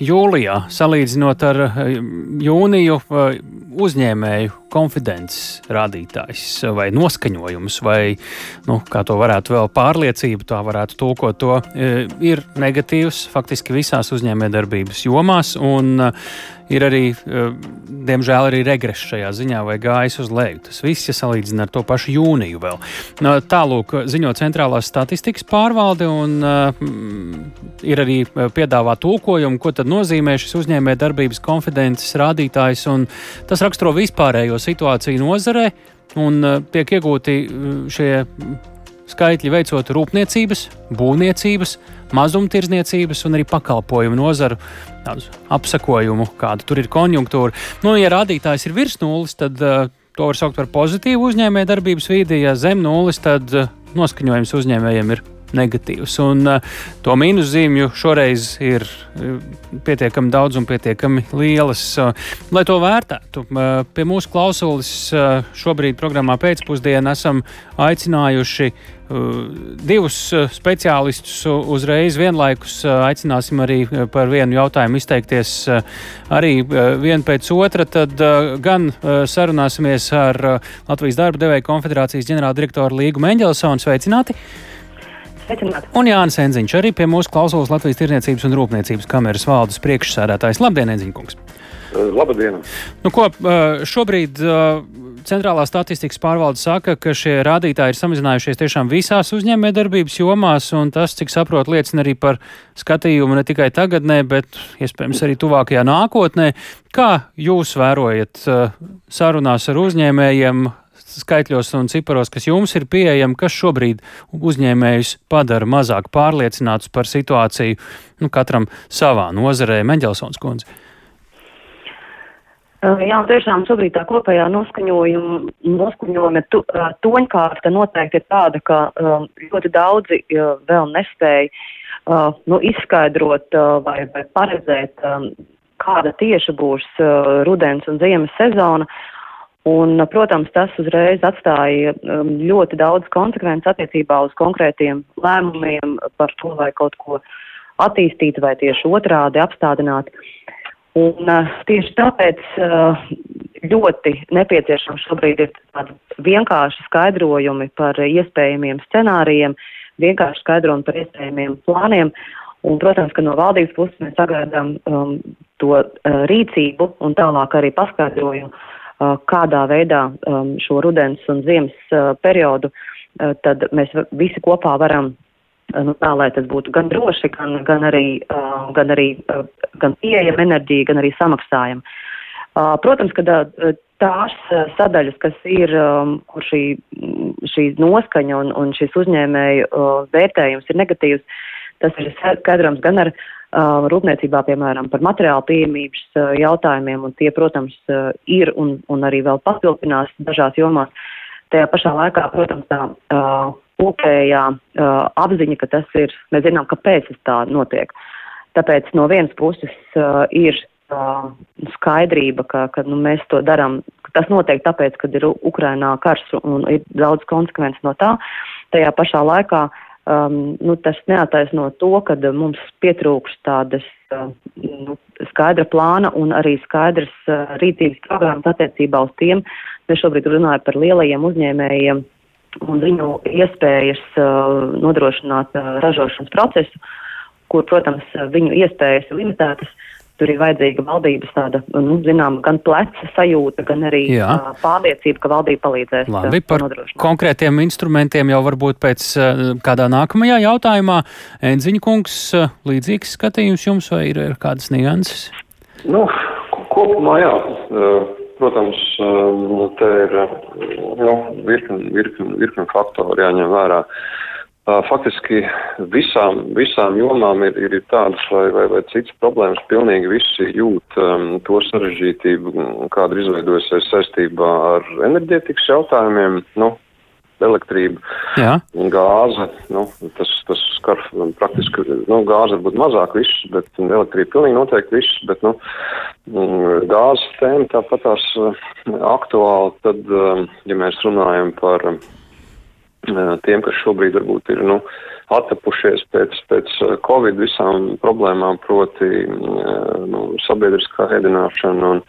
jūlijā, salīdzinot ar jūniju, uzņēmēju konfidences rādītājs vai noskaņojums, vai nu, kā to varētu vēl pārliecību, tā varētu tulkot to, ir negatīvs faktiski visās uzņēmējdarbības jomās. Un, ir arī, diemžēl, arī regress šajā ziņā vai gājis uz leju. Tas viss, ja salīdzina ar to pašu jūniju vēl. Tālūk, ziņo centrālās statistikas pārvalde un ir arī piedāvā tulkojumu, ko tad nozīmē šis uzņēmē darbības konfidences rādītājs. Tas raksturo vispārējo situāciju nozarē un uh, tiek iegūti šie skaitļi veicot rūpniecības, būvniecības, mazumtirdzniecības un arī pakalpojumu nozaru apsakojumu, kāda tur ir konjunktūra. Nu, ja rādītājs ir virs nulles, tad uh, to var saukt par pozitīvu uzņēmējdarbības vīdi, ja zem nulles, tad uh, noskaņojums uzņēmējiem ir negatīvs. Un, uh, to mīnuszīmju šoreiz ir uh, pietiekami daudz un pietiekami lielas. Uh, lai to vērtētu, pie mūsu klausulis šobrīd programmā pēcpusdienā esam aicinājuši divus speciālistus uzreiz vienlaikus. Aicināsim arī par vienu jautājumu izteikties arī vienu pēc otra. Tad gan sarunāsimies ar Latvijas darba devēja konfederācijas ģenerāldirektoru Līgu Mendelsonu. Sveicināti! Sveicināti. Un Jānis Enziņš arī pie mūsu klausulas Latvijas Tirniecības un Rūpniecības kameras valdes priekšsēdētājs. Labdien, Enziņkungs! Eh, labdien! Nu, ko, eh, šobrīd eh, Centrālā statistikas pārvalde saka, ka šie rādītāji ir samazinājušies tiešām visās uzņēmējdarbības jomās, un tas, cik saprotu, liecina arī par skatījumu ne tikai tagadnē, bet iespējams arī tuvākajā nākotnē. Kā jūs vērojat sarunās ar uzņēmējiem, skaitļos un ciparos, kas jums ir pieejami, kas šobrīd uzņēmējus padara mazāk pārliecinātus par situāciju, nu, katram savā nozarē, Meģelsons kundze? Jā, tiešām šobrīd tā kopējā noskaņojuma, tu, toņkārta noteikti ir tāda, ka ļoti daudzi vēl nespēja nu, izskaidrot vai, vai paredzēt, kāda tieši būs rudens un ziemas sezona. Un, protams, tas uzreiz atstāja um, ļoti daudz konsekvences attiecībā uz konkrētiem lēmumiem par to, vai kaut ko attīstīt vai tieši otrādi apstādināt. Un uh, tieši tāpēc uh, ļoti nepieciešams šobrīd ir tādi vienkārši skaidrojumi par iespējamiem scenārijiem, vienkārši skaidrojumi par iespējamiem plāniem. Un, protams, ka no valdības puses mēs sagaidām um, to uh, rīcību un tālāk arī paskaidrojumu kādā veidā šo rudens un ziemas periodu, tad mēs visi kopā varam nu, tā, lai tas būtu gan droši, gan, gan arī, gan arī gan pieejama enerģija, gan arī samaksājama. Protams, ka tās sadaļas, kas ir, kur šī, šī noskaņa un, un šis uzņēmēju vērtējums ir negatīvs, tas ir skaidrams gan ar Uh, rūpniecībā, piemēram, par materiālu pieejamības uh, jautājumiem, un tie, protams, uh, ir un, un arī vēl papildinās dažās jomās. Tajā pašā laikā, protams, tā kopējā apziņa, ka tas ir, mēs zinām, kāpēc tas tā notiek. Tāpēc no vienas puses ir skaidrība, ka, ka nu, mēs to darām. Tas notiek tāpēc, ka ir Ukrainā karš un ir daudz konsekvences no tā. Tajā pašā laikā uh, um, nu, tas neataisno to, ka mums pietrūks tādas uh, nu, skaidra plāna un arī skaidrs uh, rīcības programmas attiecībā uz tiem. Mēs šobrīd runājam par lielajiem uzņēmējiem un viņu iespējas uh, nodrošināt uh, ražošanas procesu, kur, protams, viņu iespējas ir limitētas. Uh, Tur ir vajadzīga valdības tāda, nu, zinām, gan pleca sajūta, gan arī Jā. pārliecība, ka valdība palīdzēs. Labi, par konkrētiem instrumentiem jau varbūt pēc kādā nākamajā jautājumā. Enziņa kungs, līdzīgs skatījums jums vai ir, ir kādas nianses? Nu, kopumā jā. Protams, te ir nu, virkni, virkni, virkni faktori jāņem vērā. Uh, Faktiski visām, visām jomām ir, ir tādas vai, vai, vai citas problēmas. Pilnīgi visi jūt um, to sarežģītību, kāda ir izveidojusies saistībā ar enerģētikas jautājumiem. Nu, elektrība, Jā. gāze, nu, tas, tas skar praktiski, nu, gāze varbūt mazāk visus, bet elektrība pilnīgi noteikti visus, bet, nu, gāzes tēma tāpat tās aktuāli, tad, ja mēs runājam par tiem, kas šobrīd varbūt ir, nu, attapušies pēc, pēc Covid visām problēmām, proti nu, sabiedriskā ēdināšana un,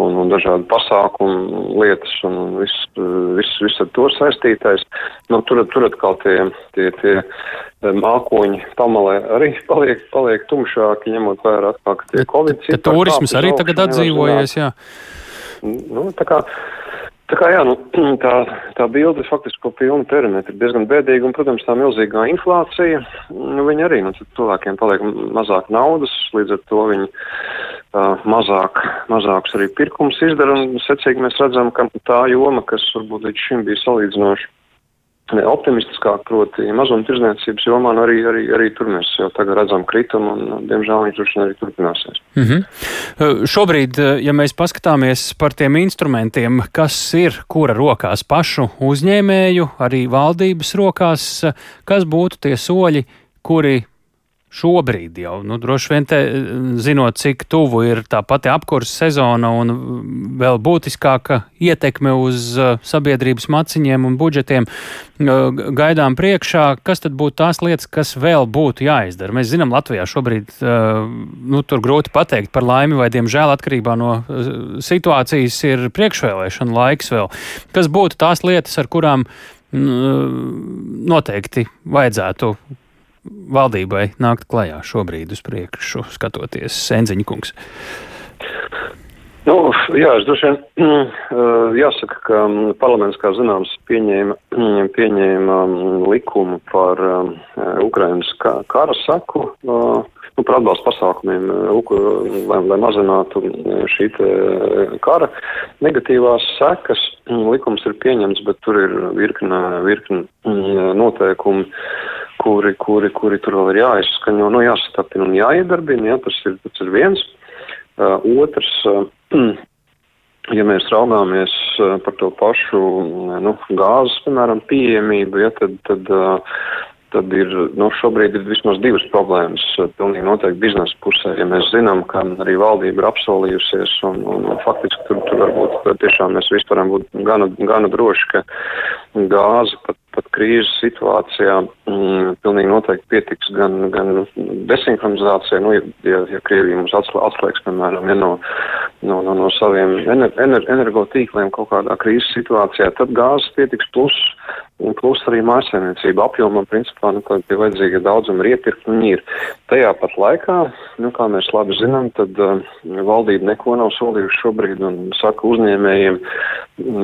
un, un dažādi pasākumu lietas un viss, viss, viss ar to saistītais. Nu, tur, tur atkal tie, tie, tie mākoņi pamalē arī paliek, paliek tumšāki, ņemot vērā atkal, ka tie Covid. Turisms arī tagad atdzīvojies, jā. Nu, tā kā Tā kā jā, nu, tā, tā bilde faktiski pa pilnu perimetru. Diezgan bēdīga, un, protams, tā milzīgā inflācija, nu, viņi arī, nu, cilvēkiem paliek mazāk naudas, līdz ar to viņi uh, mazāk, mazāks arī pirkums izdara, un secīgi mēs redzam, ka tā joma, kas varbūt līdz šim bija salīdzinoši optimistiskāk, proti mazumtirdzniecības jomā, un arī, arī, arī tur mēs jau tagad redzam kritumu, un diemžēl viņš droši vien arī turpināsies. Mm -hmm. Šobrīd, ja mēs paskatāmies par tiem instrumentiem, kas ir kura rokās pašu uzņēmēju, arī valdības rokās, kas būtu tie soļi, kuri šobrīd jau, nu, droši vien te, zinot, cik tuvu ir tā pati apkurses sezona un vēl būtiskāka ietekme uz uh, sabiedrības maciņiem un budžetiem, uh, gaidām priekšā, kas tad būtu tās lietas, kas vēl būtu jāizdara? Mēs zinām, Latvijā šobrīd, uh, nu, tur grūti pateikt par laimi vai, diemžēl, atkarībā no situācijas ir priekšvēlēšana laiks vēl. Kas būtu tās lietas, ar kurām noteikti vajadzētu valdībai nākt klajā šobrīd uz priekšu, skatoties Senziņa kungs? Nu, jā, es droši vien jāsaka, ka parlaments, kā zināms, pieņēma, pieņēma likumu par Ukrainas kara saku, nu, par atbalstu pasākumiem, lai, lai mazinātu šī kara negatīvās sekas. Likums ir pieņemts, bet tur ir virkne, virkne noteikumi kuri, kuri, kuri tur vēl ir jāizskaņo, nu, jāsatapina un jāiedarbina, jā, tas ir, tas ir viens. Uh, otrs, uh, ja mēs raugāmies uh, par to pašu, nu, gāzes, piemēram, pieejamību, ja, tad, tad uh, tad ir, nu, šobrīd ir vismaz divas problēmas. Pilnīgi noteikti biznesa pusē, ja mēs zinām, ka arī valdība ir apsolījusies un, un, un faktiski tur, tur varbūt tiešām mēs visi varam būt gana, gana droši, ka gāze pat, pat krīzes situācijā mm, pilnīgi noteikti pietiks gan, gan desinhronizācijai, nu, ja, ja Krievija mums atslēgs, piemēram, ja no, no, no, no saviem ener, ener, energotīkliem kaut kādā krīzes situācijā, tad gāzes pietiks plus un plus arī mājasēmniecība apjomam, principā, nu, kad pie vajadzīga daudzuma ir iepirkt, viņi ir. Tajā pat laikā, nu, kā mēs labi zinām, tad uh, valdība neko nav solījuši šobrīd un saka uzņēmējiem,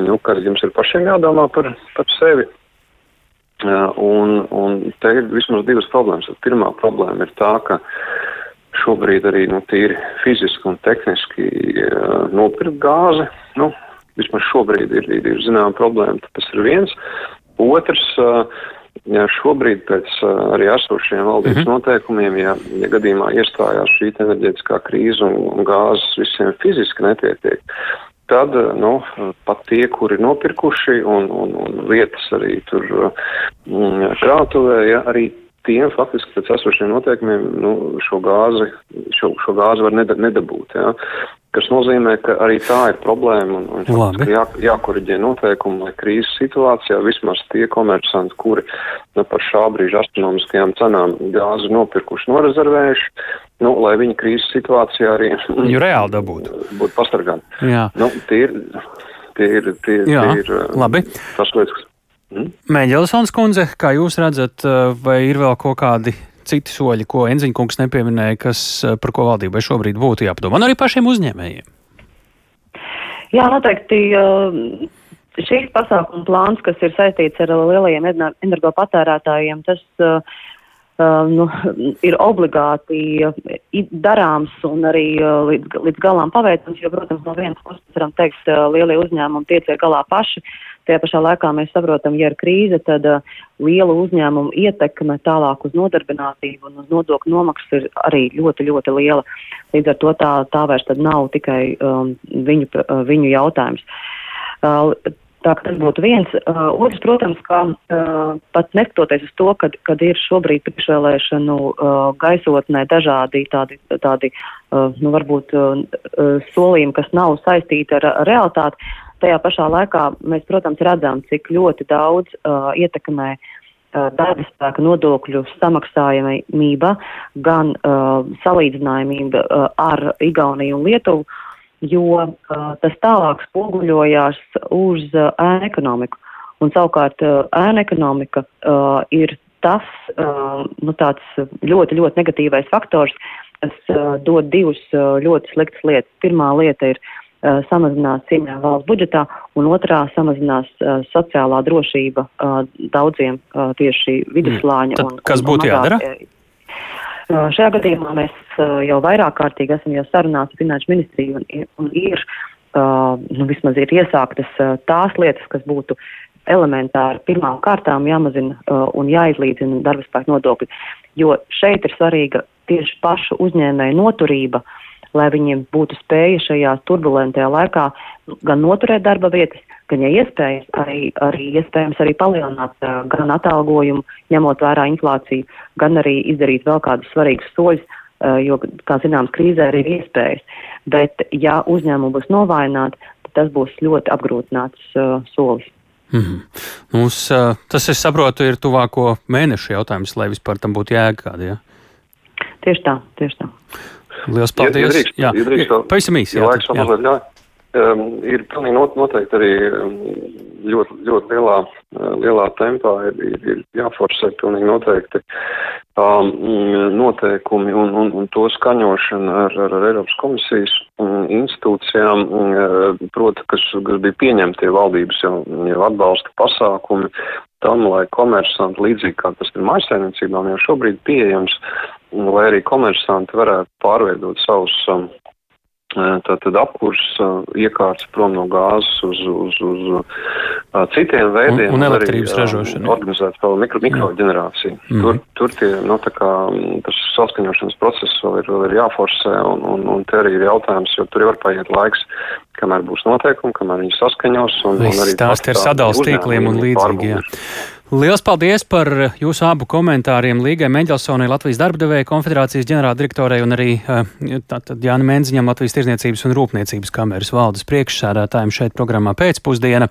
nu, ka jums ir pašiem jādomā par, par sevi. Un, un te ir vismaz divas problēmas. Pirmā problēma ir tā, ka šobrīd arī, nu, tīri fiziski un tehniski nopirkt gāzi, nu, vismaz šobrīd ir, ir, ir zināma problēma, tas ir viens. Otrs, ja šobrīd pēc arī esošiem valdības mm -hmm. noteikumiem, ja, ja gadījumā iestājās šī enerģētiskā krīze un, un gāzes visiem fiziski netiek, tad nu, pat tie, kuri nopirkuši un, un, un vietas arī tur krātuvē, ja, arī tiem faktiski pēc esošiem noteikumiem nu, šo gāzi, šo, šo gāzi var nedabūt. Ja kas nozīmē, ka arī tā ir problēma un, un jā, jākoriģē noteikumi, lai krīzes situācijā vismaz tie komersanti, kuri nu, par šā brīža astronomiskajām cenām gāzi nopirkuši, norezervējuši, nu, lai viņi krīzes situācijā arī Viņu reāli dabūtu. Būtu pastargāti. Jā. Nu, tie ir, tie ir, tie, Jā, tie ir labi. tas lietas, kas. Hmm? Mēģelisons kundze, kā jūs redzat, vai ir vēl kaut kādi citi soļi, ko Enziņkungs nepieminēja, kas, eh, par ko valdībai šobrīd būtu jāpadomā, un arī pašiem uzņēmējiem? Jā, noteikti. Uh šīs pasākuma plāns, kas ir saistīts ar lielajiem energopatērētājiem, tas uh, uh, nu, ir obligāti uh, darāms un arī uh, līdz, līdz galām paveicams, jo, protams, no vienas puses varam teikt, lielie uzņēmumi tiek galā paši, Tajā pašā laikā mēs saprotam, ja ir krīze, tad uh, liela uzņēmuma ietekme tālāk uz nodarbinātību un uz nodokļu nomaksu ir arī ļoti, ļoti liela. Līdz ar to tā, tā vairs nav tikai um, viņu, uh, viņu jautājums. Uh, Tā tas būtu viens. Uh, otrs, protams, ka uh, pat neskatoties uz to, kad, kad ir šobrīd priekšvēlēšanu uh, gaisotnē dažādi tādi, tādi uh, nu, varbūt uh, solījumi, kas nav saistīti ar, ar realitāti, Tajā pašā laikā mēs, protams, redzam, cik ļoti daudz uh, ietekmē uh, darba spēka nodokļu samaksājamība, gan uh, salīdzinājumība uh, ar Igauniju un Lietuvu, jo uh, tas tālāk spoguļojās uz uh, ēnu ekonomiku. Un savukārt uh, ēna ekonomika uh, ir tas uh, nu, ļoti, ļoti negatīvais faktors, kas uh, dod divas uh, ļoti sliktas lietas. Pirmā lieta ir uh, samazinās cieņā valsts budžetā, un otrā samazinās uh, sociālā drošība uh, daudziem uh, tieši viduslāņa. Mm. Tad, un, kas būtu jādara? Uh, šajā gadījumā mēs uh, jau vairāk kārtīgi esam jau sarunāti ar Finanšu ministriju un, un ir, uh, nu, vismaz ir iesāktas uh, tās lietas, kas būtu elementāri pirmām kārtām jāmazina uh, un jāizlīdzina darba spēka nodokļi, jo šeit ir svarīga tieši pašu uzņēmēju noturība, lai viņiem būtu spēja šajā turbulentajā laikā gan noturēt darba vietas, gan, ja iespējas, arī, arī iespējams arī palielināt uh, gan atalgojumu, ņemot vērā inflāciju, gan arī izdarīt vēl kādus svarīgus soļus, uh, jo, kā zināms, krīzē arī ir iespējas. Bet, ja uzņēmumi būs novājināti, tad tas būs ļoti apgrūtināts uh, solis. Mm -hmm. Mums, tas, es saprotu, ir tuvāko mēnešu jautājums, lai vispār tam būtu jēga kāda. Ja? Tieši tā, tieši tā. Lielas paldies. Ja, iedrīkst, jā, iedrīkst, pavisam īsi. Jā, jā, jā. jā. Um, ir pilnīgi noteikti arī ļoti, ļoti lielā, lielā tempā ir, ir, ir jāforsē pilnīgi noteikti um, noteikumi un, un, un to skaņošana ar, ar, ar Eiropas komisijas institūcijām, proti, kas, kas bija pieņemtie valdības jau, jau atbalsta pasākumi tam, lai komersanti, līdzīgi kā tas ir maisainiecībām jau šobrīd pieejams, lai arī komersanti varētu pārveidot savus um, tātad apkurs iekārts prom no gāzes uz, uz, uz uh, citiem veidiem. Un, un elektrības arī, ražošana. Organizēt vēl mikro, mikroģenerāciju. Mm -hmm. Tur, tur tie, nu, tā kā tas saskaņošanas process vēl ir, vēl ir jāforsē, un, un, un te arī ir jautājums, jo tur var paiet laiks, kamēr būs noteikumi, kamēr viņi saskaņos. Un, Viss un arī stāst ar sadals tīkliem un līdzīgi. Jā. Lielas paldies par jūsu abu komentāriem Līgai Meģelsonai, Latvijas darba devēja konfederācijas ģenerāldirektorei un arī tātad Jāni Menziņam, Latvijas tirzniecības un rūpniecības kameras valdes priekšsēdētājiem šeit programmā pēcpusdiena.